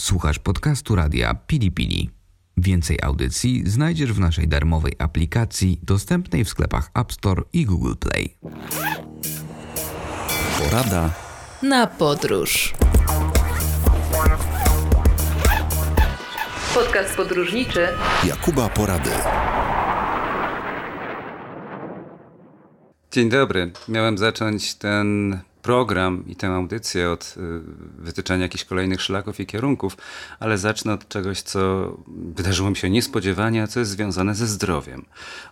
Słuchasz podcastu radia Pili Pili. Więcej audycji znajdziesz w naszej darmowej aplikacji dostępnej w sklepach App Store i Google Play. Porada na podróż. Podcast podróżniczy Jakuba Porady. Dzień dobry. Miałem zacząć ten program i tę audycję od y, wytyczania jakichś kolejnych szlaków i kierunków, ale zacznę od czegoś, co wydarzyło mi się niespodziewanie, a co jest związane ze zdrowiem.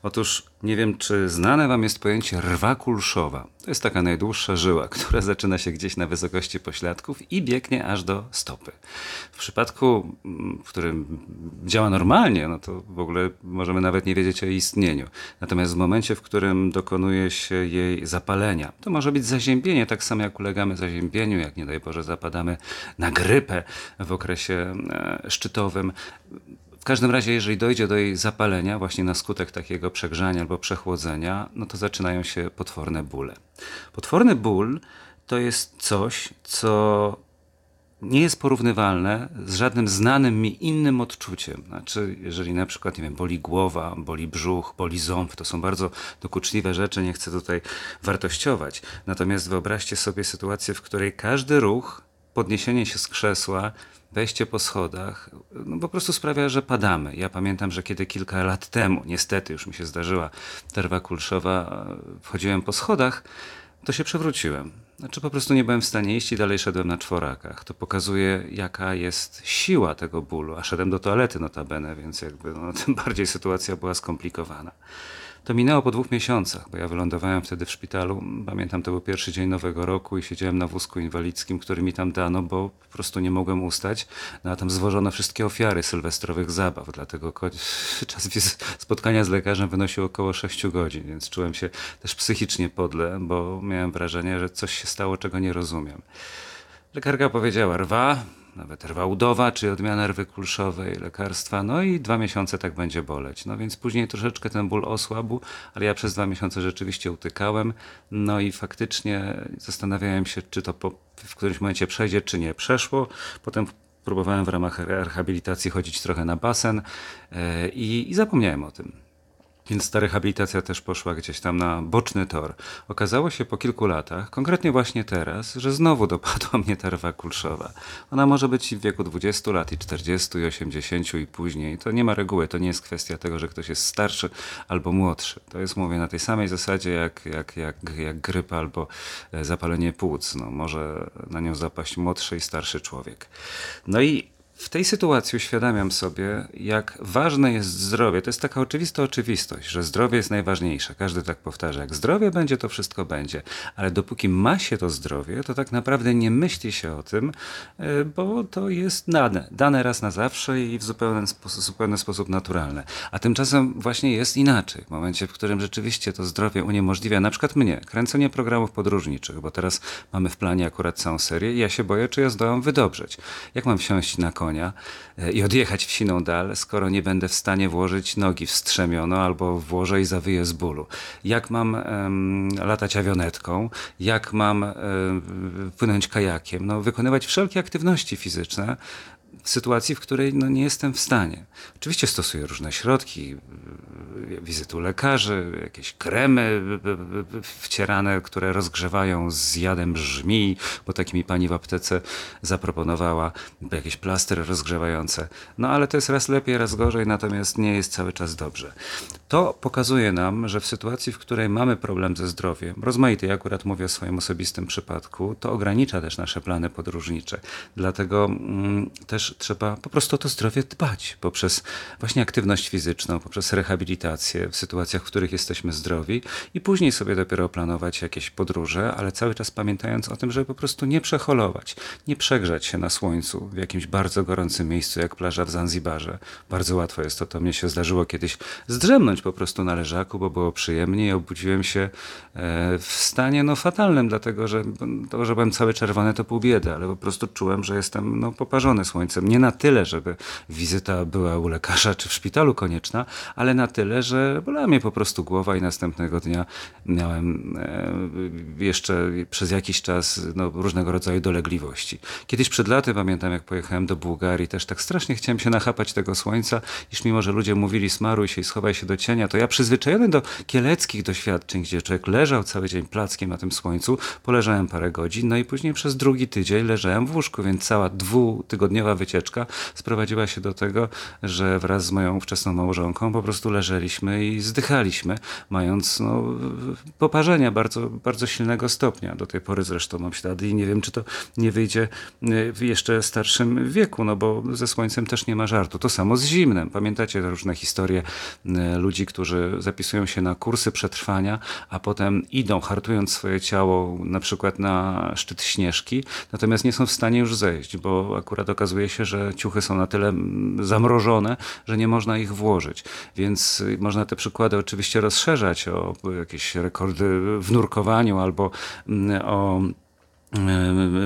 Otóż nie wiem, czy znane Wam jest pojęcie rwa kulszowa. To jest taka najdłuższa żyła, która zaczyna się gdzieś na wysokości pośladków i biegnie aż do stopy. W przypadku, mm, w którym działa normalnie, no to w ogóle możemy nawet nie wiedzieć o jej istnieniu. Natomiast w momencie, w którym dokonuje się jej zapalenia, to może być zaziębienie, tak samo jak ulegamy zaziębieniu, jak nie daj Boże zapadamy na grypę w okresie e, szczytowym. W każdym razie, jeżeli dojdzie do jej zapalenia, właśnie na skutek takiego przegrzania albo przechłodzenia, no to zaczynają się potworne bóle. Potworny ból to jest coś, co nie jest porównywalne z żadnym znanym mi innym odczuciem. Znaczy, jeżeli na przykład, nie wiem, boli głowa, boli brzuch, boli ząb, to są bardzo dokuczliwe rzeczy, nie chcę tutaj wartościować. Natomiast wyobraźcie sobie sytuację, w której każdy ruch, podniesienie się z krzesła, wejście po schodach, no po prostu sprawia, że padamy. Ja pamiętam, że kiedy kilka lat temu, niestety już mi się zdarzyła terwa kulszowa, wchodziłem po schodach, to się przewróciłem znaczy po prostu nie byłem w stanie iść i dalej szedłem na czworakach. To pokazuje, jaka jest siła tego bólu. A szedłem do toalety notabene, więc jakby no, tym bardziej sytuacja była skomplikowana. To minęło po dwóch miesiącach, bo ja wylądowałem wtedy w szpitalu. Pamiętam, to był pierwszy dzień Nowego Roku i siedziałem na wózku inwalidzkim, który mi tam dano, bo po prostu nie mogłem ustać. No a tam zwożono wszystkie ofiary sylwestrowych zabaw, dlatego czas spotkania z lekarzem wynosił około 6 godzin, więc czułem się też psychicznie podle, bo miałem wrażenie, że coś się stało, czego nie rozumiem. Lekarka powiedziała, rwa, nawet rwa udowa, czy odmiana rwy kulszowej, lekarstwa, no i dwa miesiące tak będzie boleć. No więc później troszeczkę ten ból osłabł, ale ja przez dwa miesiące rzeczywiście utykałem, no i faktycznie zastanawiałem się, czy to po, w którymś momencie przejdzie, czy nie. Przeszło, potem próbowałem w ramach rehabilitacji chodzić trochę na basen yy, i zapomniałem o tym. Więc ta rehabilitacja też poszła gdzieś tam na boczny tor. Okazało się po kilku latach, konkretnie właśnie teraz, że znowu dopadła mnie ta rwa kulszowa. Ona może być w wieku 20 lat i 40 i 80 i później. To nie ma reguły, to nie jest kwestia tego, że ktoś jest starszy albo młodszy. To jest, mówię, na tej samej zasadzie jak, jak, jak, jak grypa albo e, zapalenie płuc. No, może na nią zapaść młodszy i starszy człowiek. No i w tej sytuacji uświadamiam sobie, jak ważne jest zdrowie. To jest taka oczywista oczywistość, że zdrowie jest najważniejsze. Każdy tak powtarza. Jak zdrowie będzie, to wszystko będzie. Ale dopóki ma się to zdrowie, to tak naprawdę nie myśli się o tym, e, bo to jest dane. Dane raz na zawsze i w zupełny sposób, zupełny sposób naturalne. A tymczasem właśnie jest inaczej. W momencie, w którym rzeczywiście to zdrowie uniemożliwia, na przykład mnie, kręcenie programów podróżniczych, bo teraz mamy w planie akurat całą serię i ja się boję, czy ja zdołam wydobrzeć. Jak mam wsiąść na konia? Konia e, i odjechać w siną dal, skoro nie będę w stanie włożyć nogi w strzemiono albo włożę i zawyję z bólu. Jak mam um, latać awionetką, jak mam um, płynąć kajakiem, no, wykonywać wszelkie aktywności fizyczne, sytuacji, w której no, nie jestem w stanie. Oczywiście stosuję różne środki, wizytu lekarzy, jakieś kremy wcierane, które rozgrzewają z jadem żmi, bo tak mi pani w aptece zaproponowała, jakieś plastry rozgrzewające. No ale to jest raz lepiej, raz gorzej, natomiast nie jest cały czas dobrze. To pokazuje nam, że w sytuacji, w której mamy problem ze zdrowiem, rozmaity, ja akurat mówię o swoim osobistym przypadku, to ogranicza też nasze plany podróżnicze. Dlatego mm, też trzeba po prostu o to zdrowie dbać poprzez właśnie aktywność fizyczną, poprzez rehabilitację w sytuacjach, w których jesteśmy zdrowi i później sobie dopiero planować jakieś podróże, ale cały czas pamiętając o tym, żeby po prostu nie przeholować, nie przegrzać się na słońcu w jakimś bardzo gorącym miejscu jak plaża w Zanzibarze. Bardzo łatwo jest to, to mnie się zdarzyło kiedyś zdrzemnąć po prostu na leżaku, bo było przyjemnie i obudziłem się e, w stanie no, fatalnym, dlatego że to, że byłem cały czerwony to pół biedy, ale po prostu czułem, że jestem no, poparzony słońcem Nie na tyle, żeby wizyta była u lekarza czy w szpitalu konieczna, ale na tyle, że bolała mnie po prostu głowa i następnego dnia miałem e, jeszcze przez jakiś czas no, różnego rodzaju dolegliwości. Kiedyś przed laty pamiętam, jak pojechałem do Bułgarii, też tak strasznie chciałem się nachapać tego słońca, iż mimo, że ludzie mówili smaruj się i schowaj się do cienia, to ja przyzwyczajony do kieleckich doświadczeń, gdzie człowiek leżał cały dzień plackiem na tym słońcu, poleżałem parę godzin, no i później przez drugi tydzień leżałem w łóżku, więc cała dwutygodniowa wycieczka sprowadziła się do tego, że wraz z moją ówczesną małżonką po prostu leżeliśmy i zdychaliśmy, mając no, poparzenia bardzo, bardzo silnego stopnia. Do tej pory zresztą mam ślady i nie wiem, czy to nie wyjdzie w jeszcze starszym wieku, no bo ze słońcem też nie ma żartu. To samo z zimnem. Pamiętacie różne historie e, ludzi, którzy zapisują się na kursy przetrwania, a potem idą hartując swoje ciało na przykład na szczyt śnieżki, natomiast nie są w stanie już zejść, bo akurat okazuje się, że ciuchy są na tyle zamrożone, że nie można ich włożyć. Więc y, można te przykłady oczywiście rozszerzać o jakieś rekordy w nurkowaniu albo o E,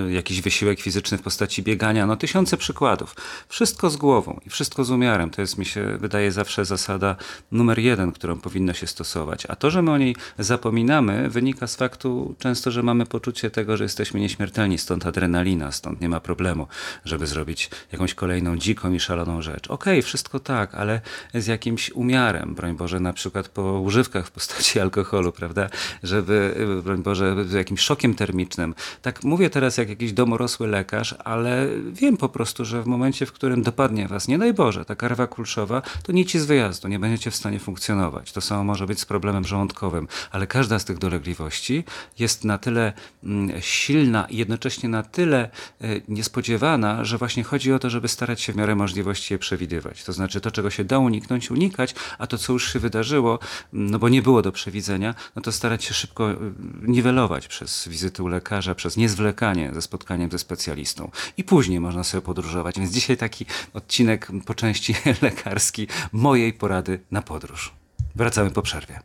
jakiś wysiłek fizyczny w postaci biegania, no tysiące przykładów. Wszystko z głową i wszystko z umiarem. To jest, mi się wydaje, zawsze zasada numer jeden, którą powinno się stosować. A to, że my o niej zapominamy, wynika z faktu często, że mamy poczucie tego, że jesteśmy nieśmiertelni, stąd adrenalina, stąd nie ma problemu, żeby zrobić jakąś kolejną dziką i szaloną rzecz. Okej, okay, wszystko tak, ale z jakimś umiarem, broń Boże, na przykład po używkach w postaci alkoholu, prawda, żeby, broń Boże, z jakimś szokiem termicznym. Mówię teraz jak jakiś domorosły lekarz, ale wiem po prostu, że w momencie, w którym dopadnie was, nie daj Boże, ta karwa kulszowa, to nic z wyjazdu, nie będziecie w stanie funkcjonować. To samo może być z problemem żołądkowym, ale każda z tych dolegliwości jest na tyle mm, silna i jednocześnie na tyle y, niespodziewana, że właśnie chodzi o to, żeby starać się w miarę możliwości je przewidywać. To znaczy to, czego się da uniknąć, unikać, a to, co już się wydarzyło, no bo nie było do przewidzenia, no to starać się szybko y, niwelować przez wizyty u lekarza, przez nie zwlekanie ze spotkaniem ze specjalistą. I później można sobie podróżować. Więc dzisiaj taki odcinek po części lekarski mojej porady na podróż. Wracamy po przerwie.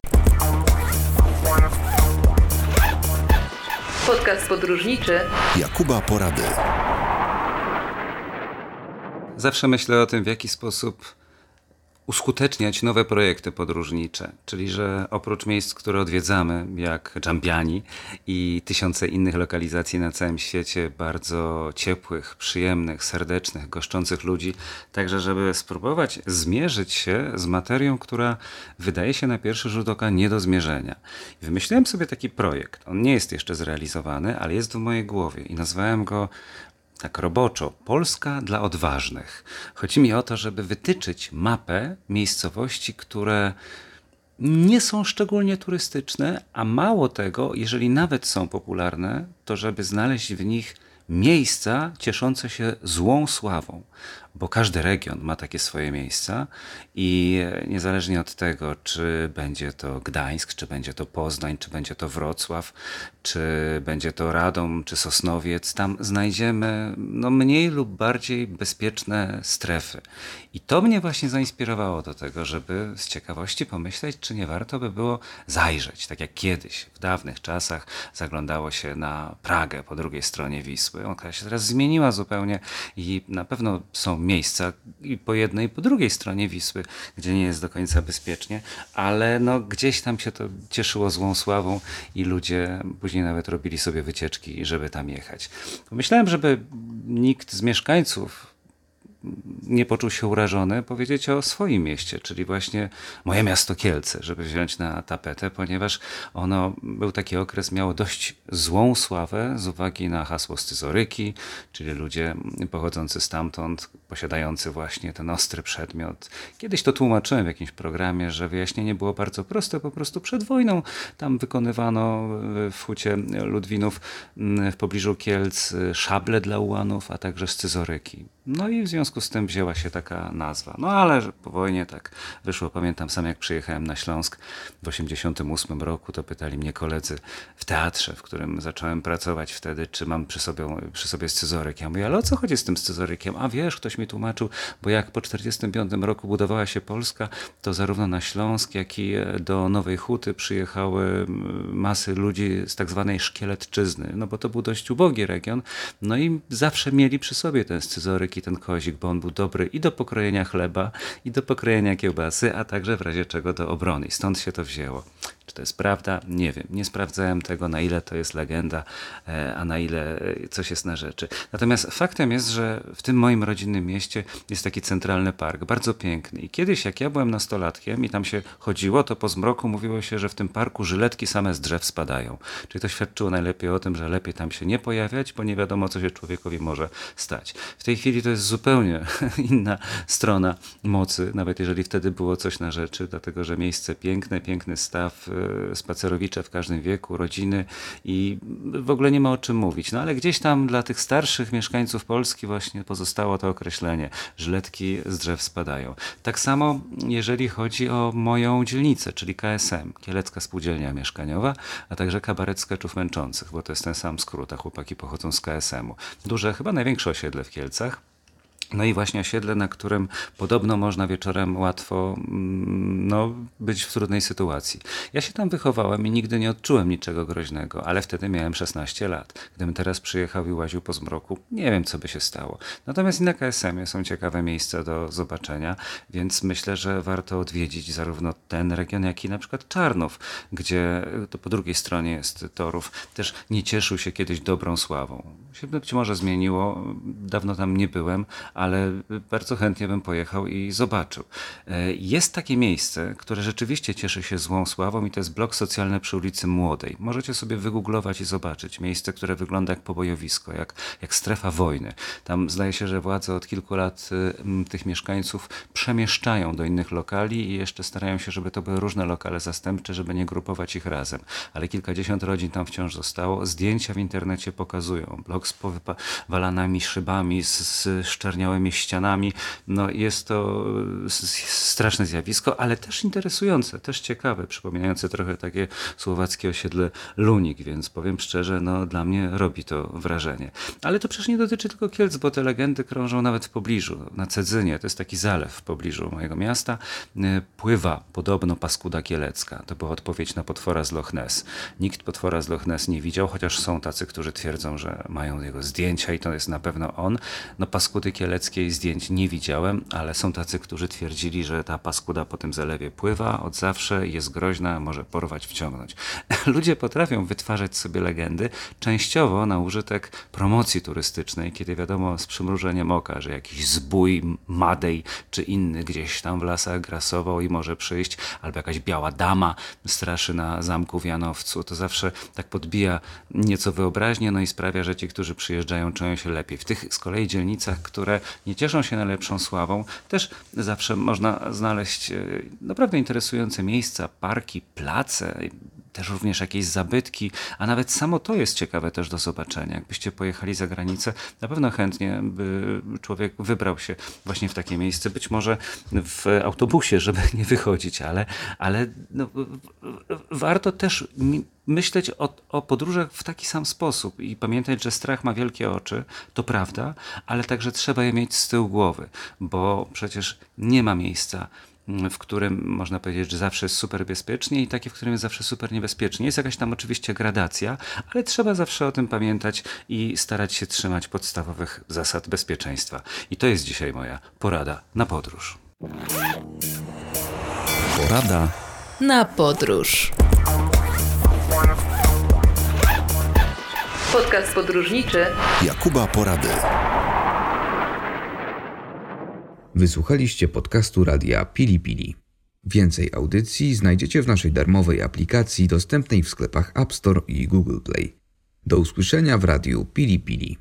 Podcast podróżniczy Jakuba Porady. Zawsze myślę o tym, w jaki sposób uskuteczniać nowe projekty podróżnicze, czyli że oprócz miejsc, które odwiedzamy, jak Dżambiani i tysiące innych lokalizacji na całym świecie, bardzo ciepłych, przyjemnych, serdecznych, goszczących ludzi, także żeby spróbować zmierzyć się z materią, która wydaje się na pierwszy rzut oka nie do zmierzenia. Wymyśliłem sobie taki projekt. On nie jest jeszcze zrealizowany, ale jest w mojej głowie i nazwałem go tak roboczo, Polska dla odważnych. Chodzi mi o to, żeby wytyczyć mapę miejscowości, które nie są szczególnie turystyczne, a mało tego, jeżeli nawet są popularne, to żeby znaleźć w nich miejsca cieszące się złą sławą bo każdy region ma takie swoje miejsca i niezależnie od tego, czy będzie to Gdańsk, czy będzie to Poznań, czy będzie to Wrocław, czy będzie to Radom, czy Sosnowiec, tam znajdziemy no, mniej lub bardziej bezpieczne strefy. I to mnie właśnie zainspirowało do tego, żeby z ciekawości pomyśleć, czy nie warto by było zajrzeć, tak jak kiedyś, w dawnych czasach zaglądało się na Pragę po drugiej stronie Wisły. Ona się teraz zmieniła zupełnie i na pewno są miejsca i po jednej i po drugiej stronie Wisły, gdzie nie jest do końca bezpiecznie, ale no, gdzieś tam się to cieszyło złą sławą i ludzie później nawet robili sobie wycieczki, żeby tam jechać. Pomyślałem, żeby nikt z mieszkańców nie poczuł się urażony, powiedzieć o swoim mieście, czyli właśnie moje miasto Kielce, żeby wziąć na tapetę, ponieważ ono, był taki okres, miało dość złą sławę z uwagi na hasło scyzoryki, czyli ludzie pochodzący stamtąd, posiadający właśnie ten ostry przedmiot. Kiedyś to tłumaczyłem w jakimś programie, że wyjaśnienie było bardzo proste, po prostu przed wojną tam wykonywano w hucie Ludwinów w pobliżu Kielc szable dla ułanów, a także scyzoryki. No i w związku z tym wzięła się taka nazwa. No ale po wojnie tak wyszło. Pamiętam sam jak przyjechałem na Śląsk w 88 roku, to pytali mnie koledzy w teatrze, w którym zacząłem pracować wtedy, czy mam przy sobie, przy sobie scyzoryk. Ja mówię, ale o co chodzi z tym scyzorykiem? A wiesz, ktoś mi tłumaczył, bo jak po 45 roku budowała się Polska, to zarówno na Śląsk, jak i do Nowej Huty przyjechały masy ludzi z tak zwanej szkieletczyzny, no bo to był dość ubogi region, no i zawsze mieli przy sobie ten scyzoryk i ten kozik, żeby on był dobry i do pokrojenia chleba, i do pokrojenia kiełbasy, a także w razie czego do obrony. Stąd się to wzięło. Czy to jest prawda? Nie wiem. Nie sprawdzałem tego, na ile to jest legenda, e, a na ile coś jest na rzeczy. Natomiast faktem jest, że w tym moim rodzinnym mieście jest taki centralny park, bardzo piękny. I kiedyś, jak ja byłem nastolatkiem i tam się chodziło, to po zmroku mówiło się, że w tym parku żyletki same z drzew spadają. Czyli to świadczyło najlepiej o tym, że lepiej tam się nie pojawiać, bo nie wiadomo, co się człowiekowi może stać. W tej chwili to jest zupełnie inna strona mocy, nawet jeżeli wtedy było coś na rzeczy, dlatego że miejsce piękne, piękny staw, spacerowicze w każdym wieku, rodziny i w ogóle nie ma o czym mówić. No ale gdzieś tam dla tych starszych mieszkańców Polski właśnie pozostało to określenie, żletki z drzew spadają. Tak samo jeżeli chodzi o moją dzielnicę, czyli KSM, Kielecka Spółdzielnia Mieszkaniowa, a także kabaret skeczów męczących, bo to jest ten sam skrót, a chłopaki pochodzą z KSM-u. Duże, chyba największe osiedle w Kielcach. No i właśnie osiedle, na którym podobno można wieczorem łatwo mm, no, być w trudnej sytuacji. Ja się tam wychowałem i nigdy nie odczułem niczego groźnego, ale wtedy miałem 16 lat. Gdybym teraz przyjechał i łaził po zmroku, nie wiem, co by się stało. Natomiast i na KSM-ie są ciekawe miejsca do zobaczenia, więc myślę, że warto odwiedzić zarówno ten region, jak i na przykład Czarnów, gdzie to po drugiej stronie jest Torów. Też nie cieszył się kiedyś dobrą sławą. Się być może zmieniło, dawno tam nie byłem, ale bardzo chętnie bym pojechał i zobaczył. E, jest takie miejsce, które rzeczywiście cieszy się złą sławą i to jest blok socjalny przy ulicy Młodej. Możecie sobie wygooglować i zobaczyć. Miejsce, które wygląda jak pobojowisko, jak, jak strefa wojny. Tam zdaje się, że władze od kilku lat y, tych mieszkańców przemieszczają do innych lokali i jeszcze starają się, żeby to były różne lokale zastępcze, żeby nie grupować ich razem. Ale kilkadziesiąt rodzin tam wciąż zostało. Zdjęcia w internecie pokazują. Blok z powywalanami szybami, z, z szczerniałymi białymi ścianami. No, jest to straszne zjawisko, ale też interesujące, też ciekawe, przypominające trochę takie słowackie osiedle Lunik, więc powiem szczerze, no, dla mnie robi to wrażenie. Ale to przecież nie dotyczy tylko Kielc, bo te legendy krążą nawet w pobliżu. Na Cedzynie, to jest taki zalew w pobliżu mojego miasta, y, pływa podobno paskuda kielecka. To była odpowiedź na potwora z Loch Ness. Nikt potwora z Loch Ness nie widział, chociaż są tacy, którzy twierdzą, że mają jego zdjęcia i to jest na pewno on. No paskudy kieleckie zdjęć nie widziałem, ale są tacy, którzy twierdzili, że ta paskuda po tym zalewie pływa od zawsze, jest groźna, może porwać, wciągnąć. Ludzie potrafią wytwarzać sobie legendy, częściowo na użytek promocji turystycznej, kiedy wiadomo z przymrużeniem oka, że jakiś zbój, madej czy inny gdzieś tam w lasach grasował i może przyjść, albo jakaś biała dama straszy na zamku w Janowcu, to zawsze tak podbija nieco wyobraźnię, no i sprawia, że ci, którzy przyjeżdżają, czują się lepiej. W tych z kolei dzielnicach, które nie cieszą się najlepszą sławą, też zawsze można znaleźć e, naprawdę interesujące miejsca, parki, place, też również jakieś zabytki, a nawet samo to jest ciekawe też do zobaczenia. Jakbyście pojechali za granicę, na pewno chętnie by człowiek wybrał się właśnie w takie miejsce, być może w autobusie, żeby nie wychodzić, ale, ale no, warto też myśleć o, o podróżach w taki sam sposób i pamiętać, że strach ma wielkie oczy, to prawda, ale także trzeba je mieć z tyłu głowy, bo przecież nie ma miejsca w którym można powiedzieć, że zawsze jest super bezpiecznie i takie, w którym jest zawsze super niebezpiecznie. Jest jakaś tam oczywiście gradacja, ale trzeba zawsze o tym pamiętać i starać się trzymać podstawowych zasad bezpieczeństwa. I to jest dzisiaj moja porada na podróż. Porada na podróż. Podcast podróżniczy Jakuba Porady. Wysłuchaliście podcastu radia Pili Pili. Więcej audycji znajdziecie w naszej darmowej aplikacji dostępnej w sklepach App Store i Google Play. Do usłyszenia w radiu Pili Pili.